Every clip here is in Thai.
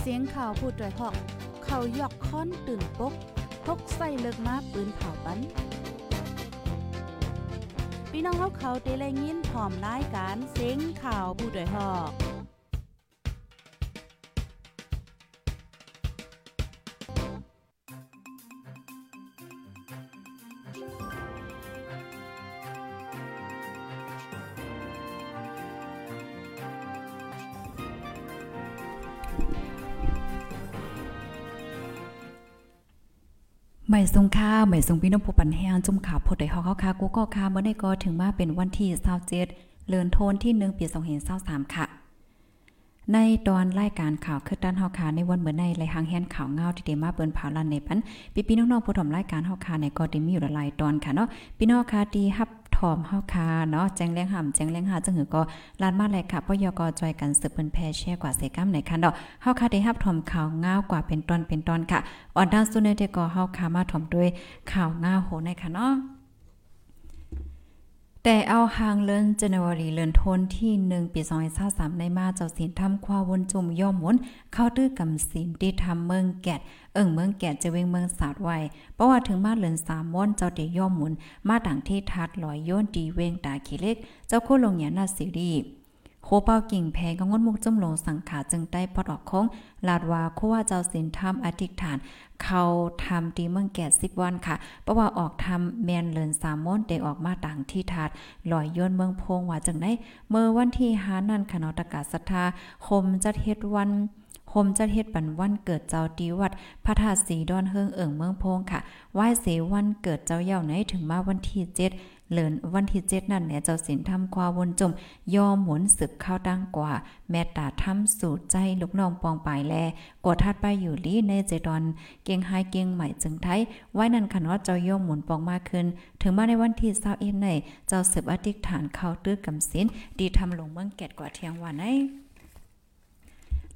เสียงข่าวผู้ด้วยหอก เขายอกค้อนตื่นปกพกใส่เลิกมาปืนเผาปันพี่น้องเขาเขาเตะแลยินพร้อมรายการเสียงข่าวผู้ด้วยหอก ใหม่ทรงค่าใหม่ทรงพี่น้องผู้ปันแห้งจุ่มข่าวพดได้ฮอกค่ะกูก็ค่ะเมื่อได้ก็ถึงมาเป็นวันที่27เดือนโทนที่1ปี2023ค่ะ ในตอนรายการข่าวคือด้านเฮาคาในวันเมื่อในไรหางแฮนข่าวเงาที่ได้มาเปิ้นเผาลันในปันพี่พี่น้องๆผู้ถมรายการเฮาคาในก็ได้มีอยู่หลายตอนค่ะเนาะพี่น้องค่ะที่รับถอมเฮาคาเนาะแจ้งแรงห่ำแจ้งแรงหาจังหือก็ลานมาเลยค่ะปยกจอยกันสืบเปิ้นแพแช่กว่าเสกัมในคันดอกเฮาคาได้รับถอมข่าวเงากว่าเป็นตอนเป็นตอนค่ะออนด้านสุดในเดก็เฮาคามาถอมด้วยข่าวเงาโหในค่ะเนาะ แต่เอาหางเลินเจนวารีเลินทนที่หนึ่งปีสองพันสามในมาเจ้าศีลทำความวนจุ่มย่อมหมุนเข้าตื้อกำศีลที่ทำเมืองแกดเอิงเมืองแกดจะเวงเมืองสาดไว้เพราะว่าถึงมาเลินสามม้วนเจ้าเดีย่อมหมุนมาต่างที่ทัดลอยโยนดีเวงตาขีเล็ก เจ้าคู่ลงหยานาซีรี โคเป้ากิ่งแพงก็งดมุกจุ่มลงสังขาจึงได้ปอดออกคงลาดว่าคู่ว่าเจ้าศีลทำอธิษฐาน เขาทำดีเมืองแก่สิบวันค่ะ เพราะว่าออกทำแมนเลินสามม้นเด็กออกมาต่างที่ถาดลอยย่นเมืองพงว่าจึงได้ เมื่อวันที่หานั่นคณะตกาศรัทธาคมจัดเฮ็ดวัน คมจัดเฮ็ดปันวันเกิดเจ้าดีวัดพระธาตุสีดอนเฮิงเอิงเมืองพงค่ะไหว้เสวันเกิดเจ้าเย่าไหนถึงมาวันที่เจ็ดเลินวันที่เจ็ดนั่นเนี่ยเจ้าสินทำความวนจมยอมหมุนสึกเข้าดังกว่า แม่ตาทำสูตรใจลูกน้องปองปายแลกดทัดไปอยู่ลีในเจดอน เกียงไฮเกียงใหม่จึงไทยไว้นั่นคันว่าเจ้ายอมหมุนปองมากขึ้น ถึงมาในวันที่21ในเจ้าสืบอธิษฐานเข้าตื้อกำสินดีทำลงเมืองแกดกว่าเทียงวันใน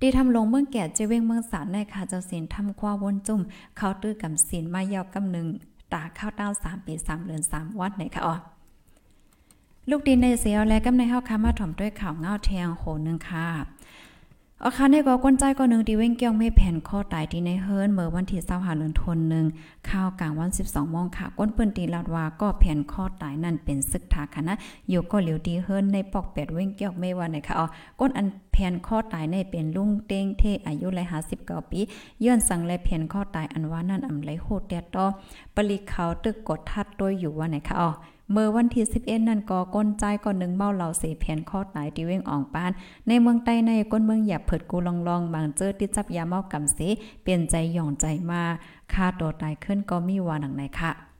ดีทำลงเมืองแก่เจเวงเมืองสารในค่ะเจ้าสินทำคว้าวนจุ่ม เข้าตื้อกับสินมายาวกำหนึ่งตาข้าวต้าสามปีสามเดือนสามวัดไหนคะอ๋อลูกดินในเสียวและกำในเฮาคามาถ่อมด้วยข่าวเงาแทงโหนึงค่ะ อาคารในก็ก้นใจก็หนึ่งดีเว้งเกี้ยงไม่แผ่นข้อตายที่ในเฮิร์นเมื่อวันที่25เดือนธันวาคมข้าวกลางวัน 12โมงค่ะ ก้นปิ้นตีลาดว่าก็แผ่นข้อตายนั่นเป็นศึกทาคณะอยู่ก็เหลียวดีเฮิร์นในปอกแปดเว้งเกี้ยงไม่ว่าไหนค่ะอ๋อก้นอันแผ่นข้อตายในเป็นลุงเต้งเทอายุไรหาสิบเลย59ปีย้อนสั่งและแผ่นข้อตายอันว่านั่นอำไลโหดแดดต่อปริเขาตึกกดทัดโดยอยู่ว่าไหนค่ะอ๋อ เมื่อวันที่11นั่นก็ก้นใจก่อนหนึ่งเมาเหล่าเสเพียนข้อตายที่เว้งอ่องปาน ในเมืองใต้ในก้นเมืองหยับเผิดกูลองลองบางเจอติดจับยาเมากำเสเปลี่ยนใจหย่องใจมาค่าตัวตายขึ้นก็มีวาหนังไหนค่ะ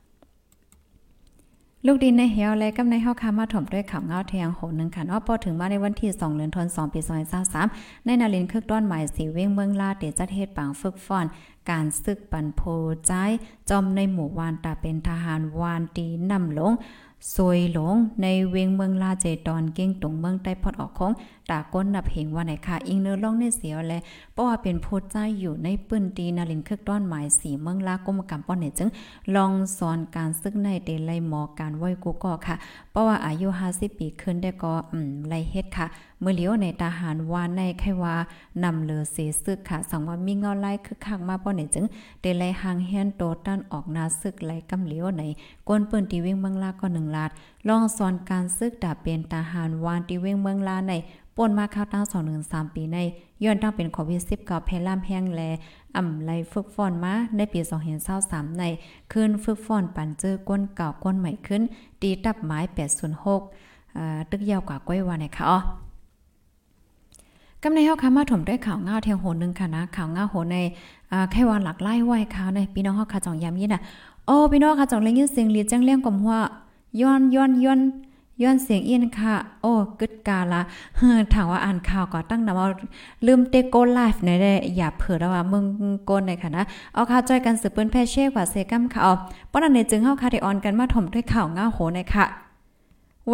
ลูกดินในเหี่ยวและกับในเฮาคามาถมด้วยข่าวเงาแทงโหนึงค่ะเนาะพอถึงมาในวันที่2เดือนธันวาคมปี2023ในนาลินคึกต้อนหมายสีเว้งเมืองลาเตจัดเฮ็ดปางฝึกฟ้อนการซึกปันโพใจจอมในหมู่วานตาเป็นทหารวานตีนำลงซวยหลงในเวงเมืองลาเจตอนเก่งตรงเมืองใต้พอดออกของ ตาก้นนับเหงว่าไหนค่ะอิงเนื้อล่องในเสียวและเพราะว่าเป็นโพดใจอยู่ในปืนตีนาลินครึกต้อนหมายสีเมืองลากรมกรรมป้อนเนี่ยจึง ลองสอนการซึกในเดลัยหมอการไหวกูก็ค่ะ เพราะว่าอายุ50ปีขึ้นได้ก็อืมไลเฮ็ดค่ะเมื่อเลี้ยวในทหารวานในไขว่านำเลือเสซึกค่ะสังว่ามีเงาไล่คึกคักมาป้อนเนี่ยจึงเดลัยหางแฮนโตต้านออกนาซึกไลกำเลี้ยวในก้นปืนตีวิ่งเมืองลาก็1ลาดลองสอนการซึกดาเป็นทหารวานตีเวงเมืองลาในป่นมาข้าวตั้ง2 1 3ปีในย้อนตั้งเป็นโควิด19แพร่ล่ามแห้งแลอ่ำไลฝึกฟอนมาในปี2023ในคืนฝึกฟอนปันเจอก้นเก่าก้นใหม่ขึ้น ตีตับไม้806อ่าตึกยาวกว่าก้อยว่าในค่ะอ๋อกำในเฮาค่ะมาถมด้วยข่าวเงาเทียงโหนึงค่ะนะข่าวเงาโหในอ่าแค่ว่าหลักไล่ไหวข่าวในพี่น้องเฮาค่ะจ่องย้ำยินน่ะโอ้พี่น้องค่ะจ่องเล่นยินเสียงลีจังเลี้ยงกมว่าย้อนย้อนย้อน ย้อนเสียงเอียนค่ะ โอ้กึดกาละเฮ้ถามว่าอ่านข่าวก็ตั้งนำว่าลืมเตโกไลฟ์ในได้อย่าเผื่อแล้วว่ามึงโกนในค่ะนะ เอาข่าวจอยกันสืบเปิ้นแพ่เช่กว่าเซกัมค่ะเอาป้อนอันนี้จึงเฮาคาไดออนกันมาถมด้วยข่าวง้าโหในค่ะ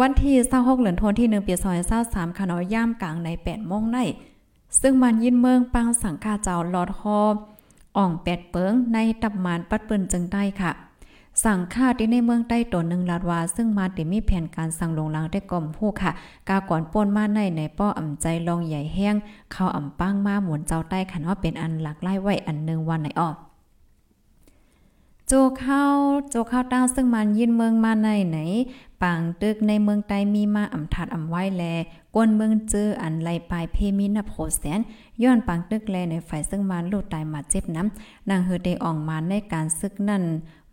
วันที่26เหลือนทนที่1ปี2023ค่ะเนาะย่ามกลางใน8โมงใน ซึ่งมันยินเมืองปังสังฆาเจ้าลอดฮออ่องแปดเปิงในตับมานปัดเปิ้นจึงได้ค่ะ สั่งค่าที่ในเมืองใต้ตนหนึ่งลาดวา ซึ่งมาติมีแผนการสั่งลงลางได้ก่อมผู้ค่ะ กาก่อนป่นมาในในป้ออ่ำใจลองใหญ่แห้ง เข้าอ่ำป้างมาหมุนเจ้าใต้ขันว่าเป็นอันหลักไล่ไว้อันหนึ่งวันไหนออกโจเข้าโจเข้าต้าซึ่งมันยินเมืองมาในไหนปางตึกในเมืองใต้มีมาอ่ำทัดอ่ำไว้แล กวนเมืองเจออันไลปลายเพมินโพแสนย้อนปางตึกแลในฝ่ายซึ่งมันลูดตายมาเจ็บน้ำนางเฮอได้ออกมาในการซึกนั่น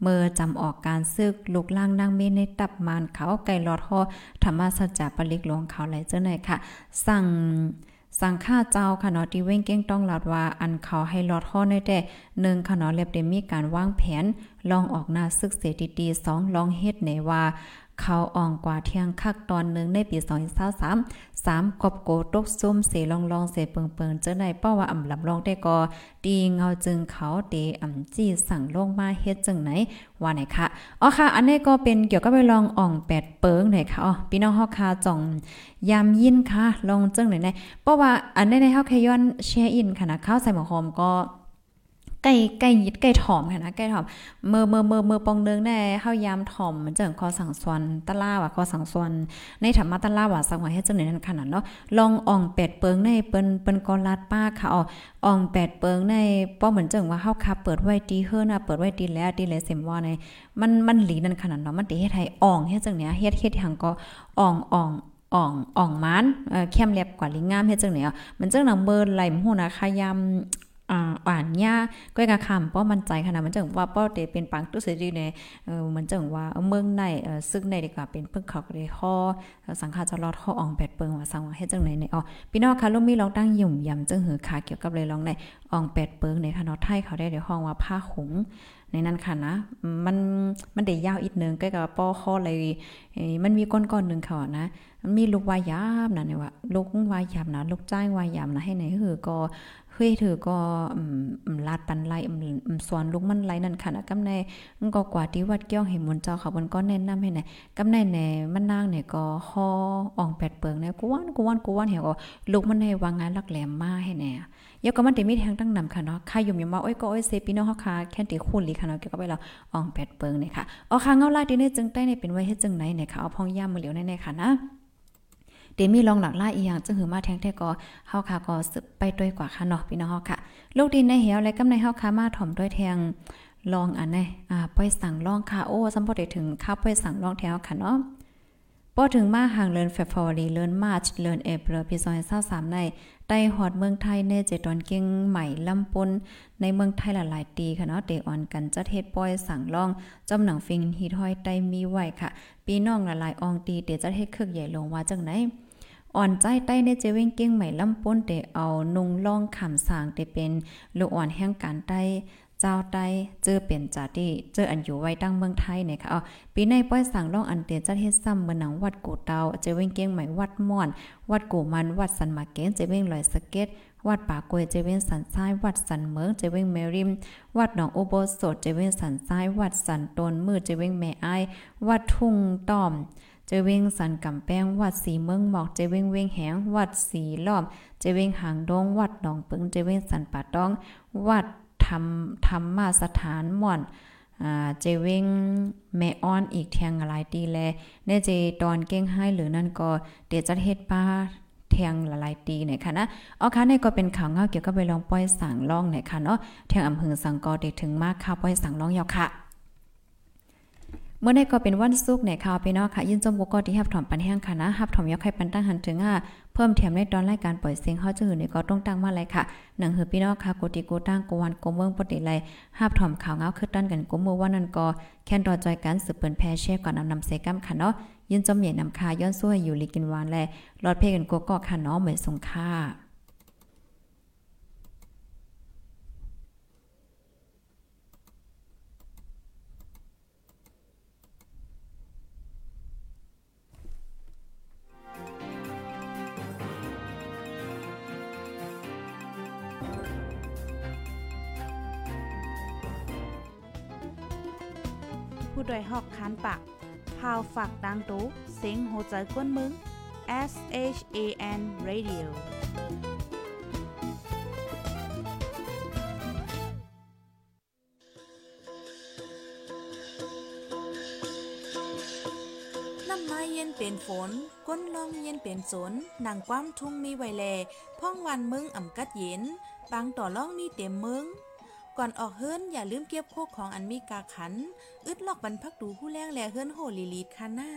เมื่อจำออกการซึกลูกล่างนางเมในตับมานเขาไก่ลอดหอธรรมสัจจะปลิกลวงเขาไหลเจ้าไหนค่ะ สั่งสั่งค่าเจ้าค่ะเนาะที่เว้งเก้งต้องลาดว่าอันเขาให้ลอดห่อในแต่หนึ่งค่ะเนาะเรีบได้มีการวางแผน ลองออกหน้าซึกเสดีๆสองลองเฮ็ดในว่า เขาอ่องกว่าเที่ยงคักตอนหนึ่งในปี2023 3กบโกตกซุ่มเสลองลองเสเปิงเปิงเจอในเป้าว่าอ่ำลำลองได้ก็ดีเงาจึงเขาเตอ่ำจี้สั่งลงมาเฮ็ดจึงไหนว่าไหนคะอ๋อค่ะ อันนี้ก็เป็นเกี่ยวกับไปลองอ่องแปดเปิงไหนคะอ๋อพี่น้องเฮาคาจ่องยามยินค่ะลองจึงไหนไหนเพราะว่าอันนี้ในเฮาแค่ย้อนแชร์อินค่ะนะข้าวใส่หมอหอมก็ ไก่ไก่ยิดไก่ถอมค่ะนะไก่ถอมเมื่อเมื่อเมื่อเมื่อปองเนึงแน่เฮายามถอมมันจังคอสังสวนตะล่าว่าคอสังสวนในธรรมะตะล่าว่าสังว่าเฮ็ดจังได๋นั่นขนาดเนาะลองอ่องเป็ดเปิงในเปิ้นเปิ้นกอลาดป้าค่ะอ๋ออ่องเป็ดเปิงในป้อเหมือนจังว่าเฮาคับเปิดไว้ดีเฮือนะเปิดไว้ดีแล้วดีแล้วเสมว่าในมันมันหลีนั่นขนาดเนาะมันสิเฮ็ดให้อ่องเฮ็ดจังเนี้ยเฮ็ดเฮ็ดหังก็อ่องอ่องอ่องอ่องมันเอ่อเข้มเล็บกว่าลิงงามเฮ็ดจังไหนอะมันจังหนังเบิ่นไหลมหูนะขยำอ่า อ่านยาก้อยกะคำป้อมั่นใจขนาดมันจังว่าป้อเตเป็นปังตุสิดีเนี่ยเออมันจังว่าเมืองในเออซึ่งในดีกว่าเป็นเพิ่งเขาก็ได้ข้อสังฆาจะรอดข้ออ่องแปดเปิงว่าสังว่าเฮ็ดจังไหนในอ๋อพี่น้องค่ะลูกมีลองตั้งยุ่มยำจังหือขาเกี่ยวกับเลยลองในอ่องแปดเปิงในคณะไทยเขาได้เดี๋ยวห้องว่าผ้าหงในนั้นค่ะนะ มันมันได้ยาวอีกนึงใกล้กับป้อข้ออะไรมันมีก้อนๆนึงเขานะมันมีลูกวายามนะเนี่ยว่าลูกวายามนะลูกจ้างวายามนะให้ไหนคือก็ เคยถือก็ลาดปันไลสอนลูกมันไลนั่นค่ะนะกำในก็กว่าที่วัดเกี้ยวเห็นมนเจ้าค่ะมันก็แนะนำให้ไหนกำในแหนมันนางเนี่ยก็ฮออ่องแปดเปิงเนี่ยกวนกวนกวนเหี่ยก็ลูกมันให้วางงานลักแหลมมาให้แน่ยกก็มันได้มีแทงตั้งนำค่ะเนาะค่ายุ่มยมาโอ้ยก็โอ้ยเซปีน้องเฮาค่ะแค่ติคุณลีค่ะเนาะเกี่ยวกับไปแล้วอ่องแปดเปิงเนี่ยค่ะอ๋อค่ะเงาลาดีเนี่ยจึงใต้เนี่ยเป็นไว้เฮ็ดจึงไหนเนี่ยค่ะเอาพองย่ามมือเหลียวแน่ๆค่ะนะ เดมีลองหลักล่าอีหยังจึงหือมาแทงแท้ก็เฮาค่ะก็สึบไปด้วยกว่าค่ะเนาะพี่น้องเฮาค่ะลูกดินในเหวและกำในเฮาค่ะมาถ่อมด้วยแทงลองอันไหนอ่าป้อยสั่งลองค่ะโอ้สมบ่ได้ถึงข้าวป้อยสั่งลองแถวค่ะเนาะ พอถึงมาห่างเลินเฟบรวารีเลินมาร์ชเลินเอเปรปี2023ในใต้ฮอดเมืองไทยในเจตอนเก่งใหม่ลำปนในเมืองไทยหลายๆตีค่ะเนาะเตออนกันจะเทศป้อยสั่งลองจำหนังฟิงฮีทอยไตมีไว้ค่ะ ปีน้องหลายๆอองตีเตจะเทศคึกใหญ่ลงว่าจังไหนอ่อนใจใต้ในเจเว้งเก้งใหม่ลำป้นเตเอานุงล่องขำสางเตเป็นลูกอ่อนแห่งการใต้ เจ้าใต้เจอเป็นจาติเจออันอยู่ไว้ตั้งเมืองไทยเนี่ยค่ะเอปีในป้อยสั่งล่องอันเตียนจัดเฮ็ดซ้ำเมืองหนังวัดกูเตาเจเว้งเก้งใหม่วัดม่อน วัดกูมันวัดสันมาเก้นเจเว้งลอยสเก็ตวัดป่ากวยเจเว้นสันซ้าย วัดสันเมืองเจเว้งแมริม วัดหนองโอโบสดเจเว้นสันซ้าย วัดสันตนมือเจเว้งแม่ไอวัดทุ่งต้อมเจเวงสันกำแป้ง วัดสีเมืองหมอกเจเวงเวงแหงวัดสีล้อมเจเวงหางดง วัดหนองปึงเจเวงสันป่าตอง วัด ธรรมธรรมาสถานม่อนเจเวงแม่อ้อนอีกเทียงหลายตีแลเนเจตอนเก้งให้หรือนั่นก็เดี๋ยวจะเฮ็ดป้าแทงหลายตีเนี่ยค่ะนะเอาค่ะนี่ก็เป็นข่าวเงาเกี่ยวกับไปลองป้อยสั่งล่องเนี่ยค่ะเนาะแทงอำเภอสังกอเด็กถึงมากค่ะป้อยสั่งล่องยาวค่ะ เมื่อในก็เป็นวันศุกร์ในข่าวพี่น้อค่ะ ยินจมบุกก็ที่ฮับถอมปันแห้งค่ะนะฮับถอมยกให้ปันตั้งหันถึงอะเพิ่มเทียมในตอนรายการปล่อยเสียงเฮาจะหือในก็ต้องตั้งมาเลยค่ะ หนังหือพี่น้องค่ะกติโกตั้งกวันกเมืองปฏิไลฮับถอมข่าวเงาคือตั้นกันกมือว่านั่นก็แค่นรอจอยกันสืบเปิ้นแพร่แช่ก่อนนำนำเซกัมค่ะเนาะยินจมใหญ่นำคาย้อนซ้วยอยู่ลีกินวานแลรอดเพกันกก็ค่ะเนาะเหมือนสงค่า ผู้ดยหอกคันปากพาวฝากดังตู้เซ็งโหใจกวนมึง S H A N Radio มาเย็นเป็นฝน ก้นลมเย็นเป็นสนนางความทุ่งมีไวแล พ่องวันมึงอ่ำกัดเย็น บางต่อล่องมีเต็มมึง ก่อนออกเฮิรนอย่าลืมเก็บโคกของอันมีกาขัน อึดลอกบรรพักดูผู้แรงแลเฮิรนโหลีลีดคาน่า